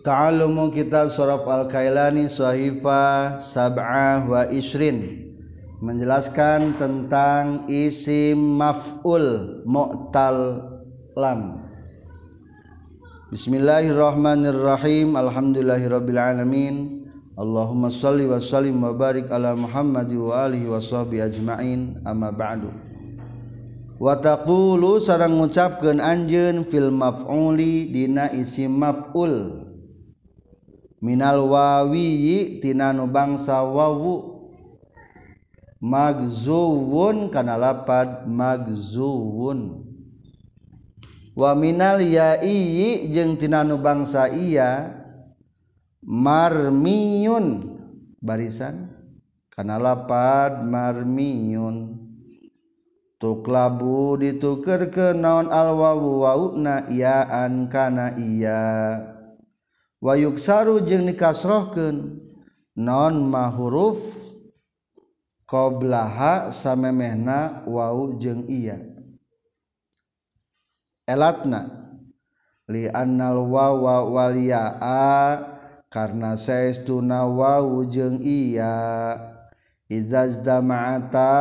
Ta'alumu kitab surah Al-Kailani Suhaifah Sab'ah wa Isrin Menjelaskan tentang isim maf'ul mu'tal lam Bismillahirrahmanirrahim Alhamdulillahirrabbilalamin Allahumma salli wa sallim wa barik ala Muhammad wa alihi wa sahbihi ajma'in. Amma ba'du. Wa taqulu sarang ngucapkeun anjeun fil maf'uli dina isim maf'ul minal wawiyi tinanu bangsa wawu. Magzuwun kana lapad magzuwun. Wa minal yaiyi jeung tinanu bangsa iya marmiyun. Barisan kana lapad marmiyun. Tuklabu ditukerkeun naon al wawu wauna iyaan kana iya. Wayuksaru jeung nikasrohkeun non mahuruf qoblaha samemehna wau jeung iya. Elatna. Li annal wawa wal yaa karna saestuna wau jeung iya. Izazdama'ata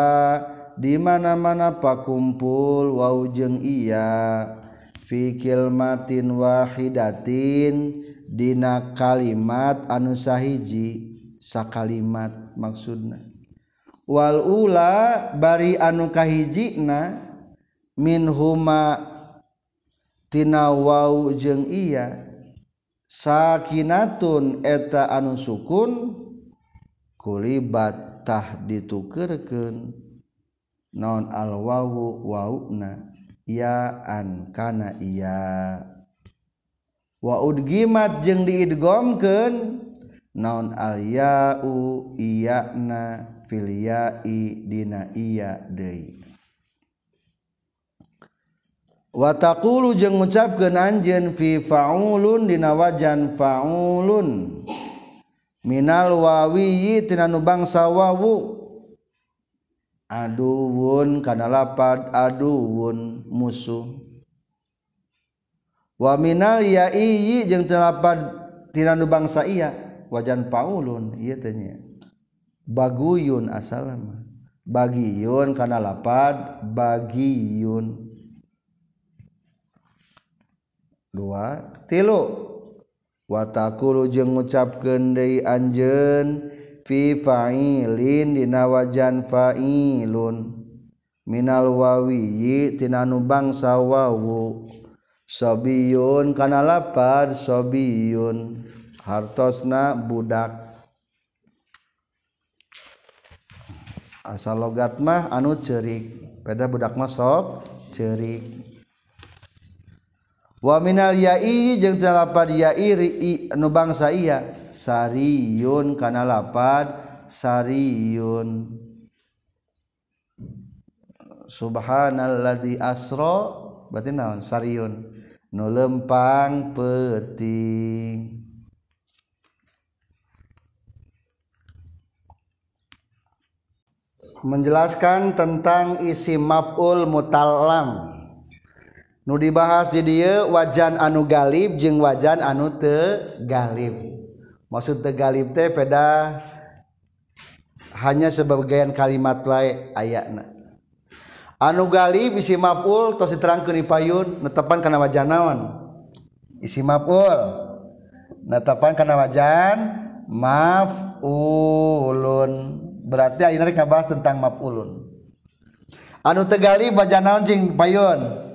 di mana-mana pakumpul wau jeung iya. Fi kilmatin wahidatin dina kalimat anu sahiji sakalimat maksudna. Wal ula bari anu kahijina min huma tina wau jeung iya sakinatun eta anu sukun kulibat tah ditukerkeun. Non al wawu wauna ya an kana iya. waudgimat jeung diidgomkeun. Naon alyau iyana filiyai dina iya deui. Wa taqulu jeung ngucapkeun anjeun fi faulun dina wajan faulun. Minal wawiyi tina nu bangsa wawu. Aduun kana lapad aduun musuh. waminal ya jeung telapadtina nu bangsa iya. Wajan Paulun ianya baguyun asal bagiyun kana lapad bagiyun. Dua tilu. Watakulu jeung ngucapkeun deui anjeun fi fa'ilin dina wajan fa'ilun. Minal wawiyi tina nu bangsa wawu. sobiun kana lapar sobiun. Hartosna budak. Asal logat mah anu cerik pada budak mah cerik wa minal ya'i jeung talapad ya'i nu bangsa iya sariyun kana lapad sariyun subhanalladzi asra. Berarti naon? Sariyun nulempang peting menjelaskan tentang isi maf'ul mutallam. Nu dibahas di dia wajan anu galib jeung wajan anu te galib. Maksud te galib teh peda hanya sebagian kalimat wae ayatna anu gali bisi maful tos diterangkeun payun netepan kana wajan naon? Isi maful netepan kana wajan maf'ulun. Berarti ayeuna rek ngabahas tentang maf'ulun. Anu tegali wajan naon cing payun?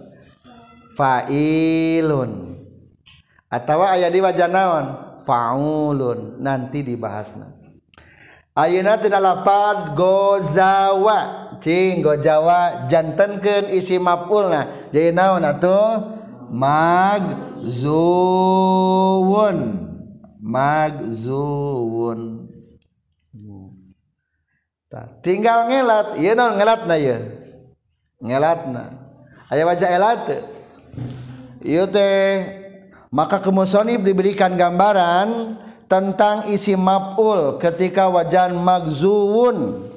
Fa'ilun. Atawa aya di wajan naon? Faulun. Nanti dibahasna. Ayeuna tina lapad gozawa. cinggo Jawa jantankan isi maf'ulna. Jadi naon atau magzuwun. Magzuwun. Tinggal ngelat. Ieu naon ngelatna ieu? Ngelatna. Aya wajah elat ieu teh maka kemusonib diberikan gambaran tentang isi maf'ul ketika wajan magzuwun.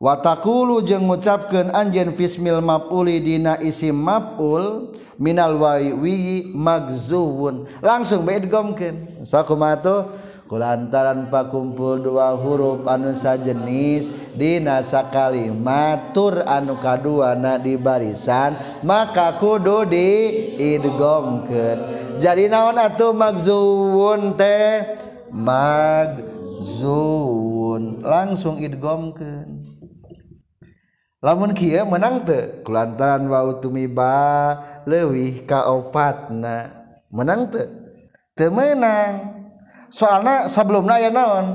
watakulu jeung ngucapkeun anjeun fismil maf'uli dina isim maf'ul minal wawi magzuwun. Langsung bae digomkeun sakumaha kulantaran pakumpul dua huruf anu sajenis dina sakalimat tur anu kaduana di barisan maka kudu di idgomkeun jadi naon atuh magzuwun teh? Magzuwun. Langsung idgomkeun lamun kia menang te kulantaran wau tumiba lewih kaopatna menang te temenang soalnya sebelumnya aya naon?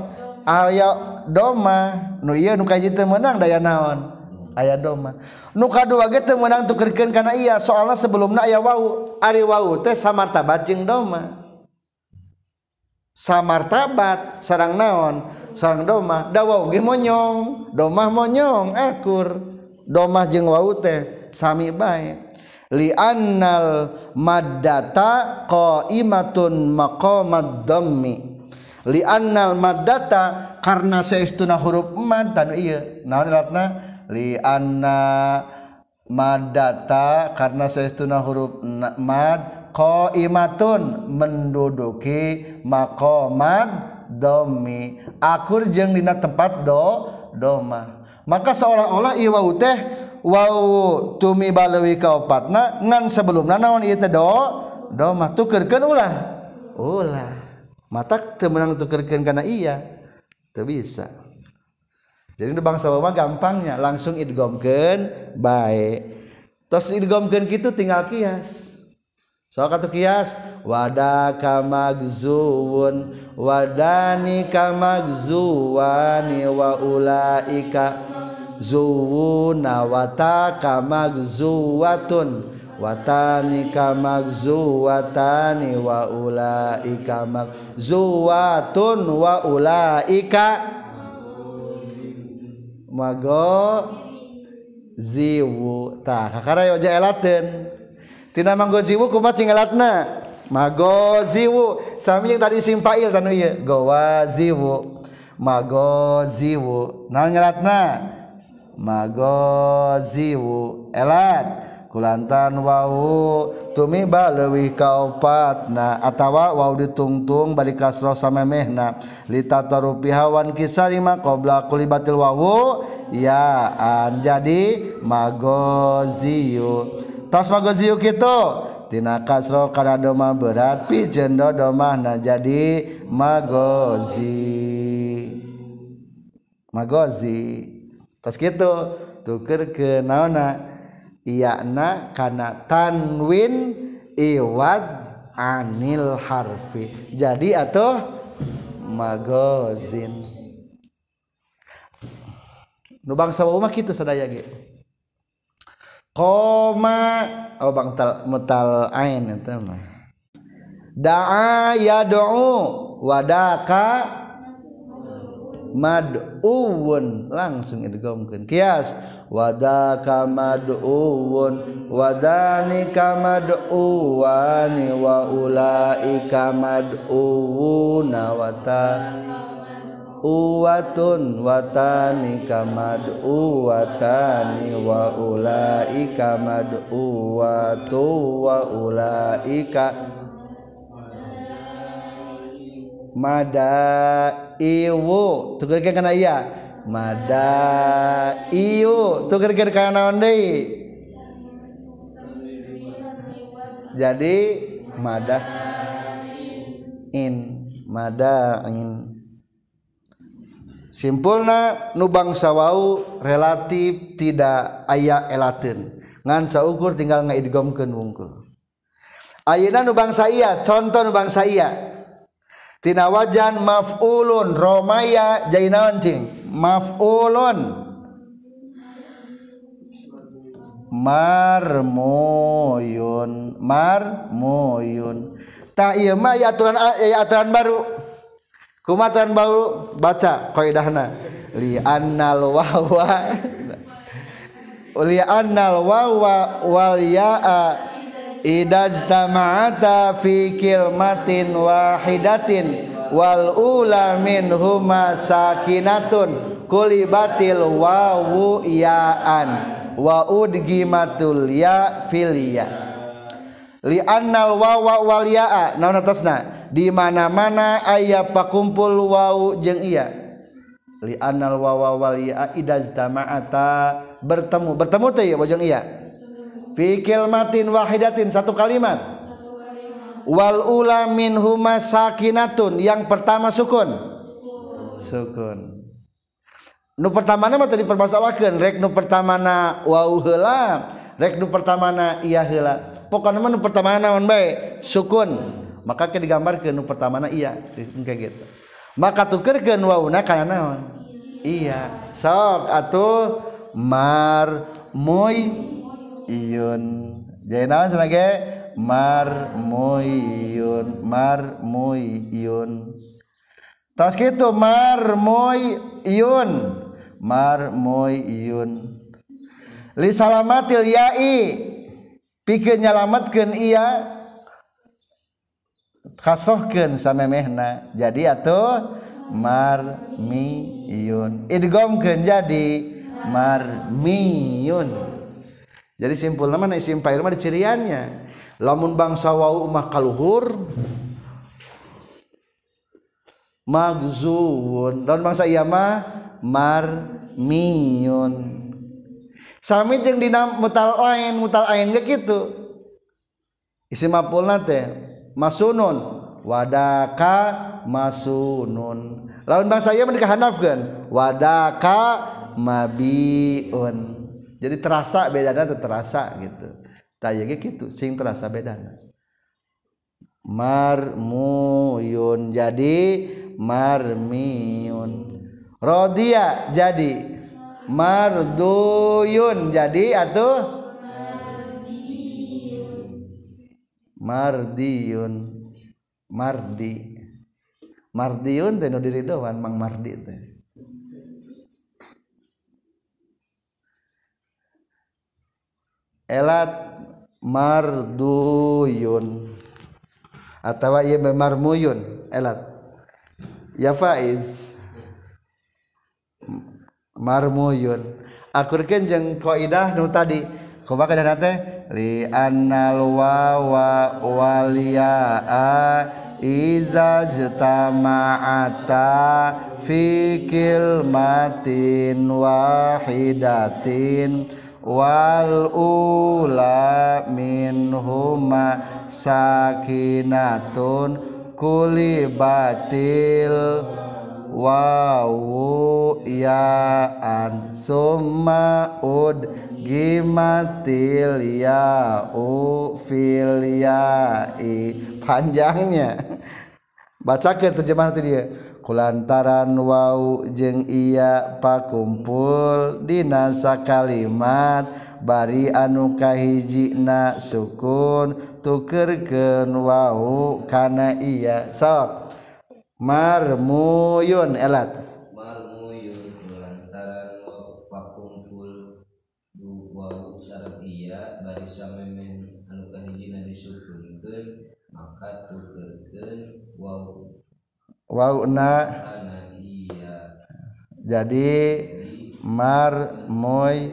Aya doma. Nu iya nu kaji menang daya naon? Aya doma. Nu kadua ge teu meunang tukerkeun kana iya soalna sebelumna aya wau ari wau teh samartabat jeung doma. samartabat sarang naon sarang domah. Dawau ge monyong domah monyong akur. Domah jeung wau teh sami bae. Li annal maddata qaimatun maqamad dhammi li annal maddata karena saestuna huruf mad dan ieu. Naon ilatna? Li anna maddata karena saestuna huruf mad qaimatun menduduki maqamad dhammi akur jeung dina tempat do doma. Maka seolah-olah ieu wau teh wau tumi balewi kaopatna ngan sebelumna naon ieu teh do do mah tukeurkeun ulah. Ulah. Mata teu meunang tukeurkeun kana iya teu bisa. Jadi nu bangsa mah gampangnya langsung idgomkeun bae. Tos idgomkeun kitu tinggal kias so kata kias. Wadaka magzuwun wadani kamagzuwani wa ulaika zuwuna wataka magzuwatun watanika magzuwatani wa ulaika magzuwatun wa ulaika mago ziwu. Tah kakara yo ja elaten tina manggoziwu kumat singalatna magoziwu sami yang tadi simpail tanu ieu. Gowaziwu magoziwu naon ngalatna magoziwu elat. Kulantan wau. Tumi baleuwih kaopatna atawa wau ditungtung balik kasro samemehna. Litatoru pihawan kisarima qabla kulibatil wau. Ya an jadi magoziyu tos magoziyu kitu tina kasro kana doma berat pijeun domahna jadi magozi. Magozi. Gitu. Tuker ke naona. Iyana karena tanwin iwad anil harfi. Jadi atau magazin nu bangsa umah gitu sadaya ge koma oh bang tal mutal ain itu mah. Da'a yad'u wadaka mad'uwun. Langsung idghamkeun kias. Wadaka mad'uwun wadanika mad'uwani wa ulaika mad'uwuna wata uwatun watanika mad'uwatani wa ulaika mad'uwatu wa ulaika mada iwu tukerkeun kana iya. Mada iu tukerkeun kana naon deui? Jadi mada in mada in simpulna nu bangsa wau relatif tidak aya elateun. Ngan saukur tinggal ngaidgomkeun wungkul. Ayeuna nu bangsa iya contoh nu bangsa iya. Tina wajan maf'ulun romaya jadi naon cing? Maf'ulun. Marmoyun marmoyun. Tak iya mah ya aturan ya aturan baru kumatan baru baca kaidahna? Li annal wawa. Li annal wawa wal ya'a idajtama'ata fi kilmatin wahidatin wal ula min huma sakinatun kulibatil wawu yaan wa udgimatul ya fil ya liannal wawa wal yaa naon atasna? Di mana-mana aya pakumpul wau jeung iya. Liannal wawa wal yaa idaztama'ata bertemu bertemu teh ya jeung iya. Fi kalimatin wahidatin satu kalimat. Wal ula min huma sakinatun yang pertama sukun. Sukun. Nu pertamana mah tadi permasalahan rek nu pertamana wau heula rek nu pertamana iya heula. pokoknya menu pertama naon baik sukun. Maka kita digambar ke nu pertama na iya. Kayak gitu. Maka tuker ke wawuna karena naon? Iya. Sok atau mar moy iyun jadi naon senage mar moyun mar moyun tas gitu mar moyun mar moyun li salamatil yai. pikir nyalamatkan ia kasohkan sama mehna jadi atau marmiyun. Idgomkan jadi marmiyun. Jadi simpul nama isim fa'il mah ciriannya. Lamun bangsa wau mah kaluhur magzuun lamun bangsa iya mah marmiyun. Sami jeung dina mutal lain mutal ain ge kitu. Isim maf'ulna teh masunun. Wadaka masunun. Lawan bangsa ieu mah dikahandapkeun. Wadaka mabiun. Jadi terasa bedana terasa gitu. Gitu sing terasa beda marmuyun jadi marmiun rodia jadi marduyun. Jadi atau mardiun mardi. Mardiun teh nu diridoan mang mardi teh. Elat marduyun. Atau ieu marmuyun elat. Ya faiz marmuyun. Akurkeun jeung kaidah nu tadi. Kumaha kaidah teh? Li annal wawa waliya iza jtama'ata fi kilmatin wahidatin wal ula minhuma sakinatun kuli batil wawu yaan summa ud gimatil ya'u fil ya'i. Panjangnya. Baca ke terjemahan tadi dia. Kulantaran wau jeng iya pakumpul dinasa kalimat bari anu kahijina sukun tukerkeun wau kana iya sok. marmuyun elat. Marmuyun lantaran pakumpul duwau syar'iyya bari samemen anu kahijina disukunkeun maka tukeurkeun wau. Wauna jadi marmuyun.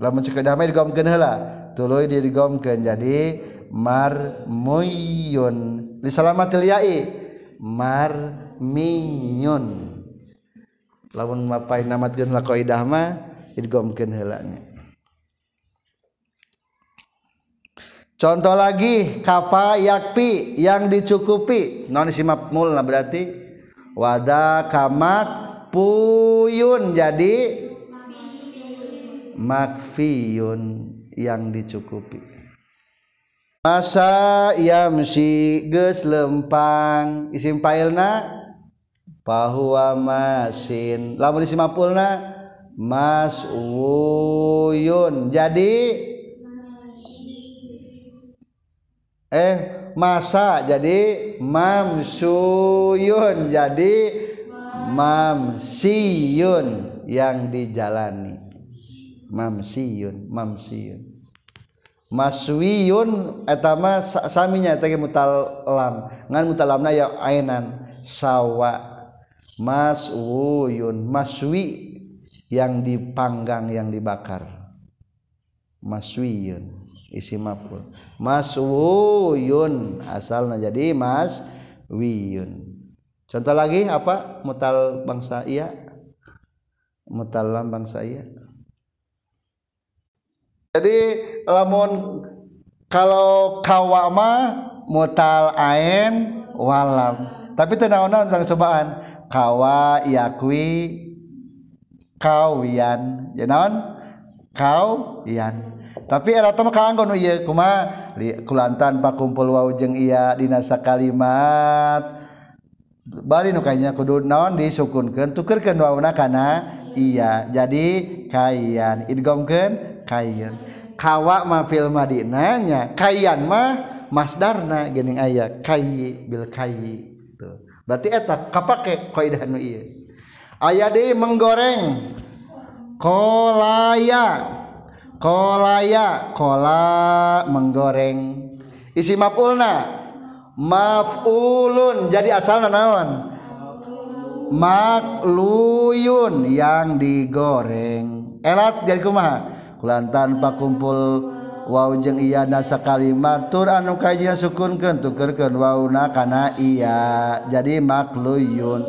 Lamun ceuk damai digomkeun heula tuluy digomkeun. Jadi marmuyun. Li salamatil ya'i mar miyun lamun mapai namatkeun la qaidah mah digomkeun heula nya Contoh lagi kafa yakfi yang dicukupi. Non isi maf'ul nah berarti wada kamak puyun jadi makfiyun yang dicukupi. Masa yamsi geus lempang. Isim pailna bahwa masin. Lamun isi maf'ulna? Mas'uyun jadi? Eh masa. Jadi? Mamsuyun jadi? Mamsiyun yang dijalani. Mamsiyun mamsiyun maswiun etama saminya teh mutal lam ngan mutal lamna ya ainan sawa. Maswuyun maswi yang dipanggang yang dibakar. Maswiyun isi maf'ul. Maswuyun asalnya jadi mas wiyun contoh lagi apa? Mutal bangsa iya. Mutal lam bangsa iya jadi lamun kalau kawama mutal ain walam. Tapi tenaon-naon urang cobaan kawa yakwi kawian. Ya naon? Kawian. Tapi era teh kanggo nu oh ieu kumaha? Kulantan pakumpul wau jeung iya dina sakalimat. Bari nu kayaknya kudu naon disukunkeun tukeurkeun wauna kana? Iya. Jadi kayan idgomkeun kain. Kawa mah fil madinanya kayan mah masdarna gening aya kayi bil kayi tuh berarti eta kapake kaidah nu ieu. Aya deui menggoreng. Kolaya. Kolaya kola menggoreng. Isi maf'ulna. Maf'ulun jadi asalna naon? Makluyun yang digoreng. Elat jadi kumaha? kulantan pakumpul wau Wow jeung iya nasa kalimat tur anu kajjian sukunken tukerken Wauna kana iya. Jadi makluyun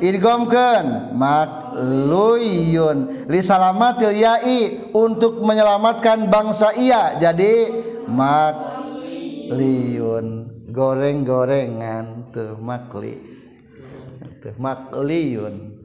idgomken makluyun lisalamatil yai untuk menyelamatkan bangsa iya. Jadi makliyun goreng-gorengan tuh makli tuh makliyun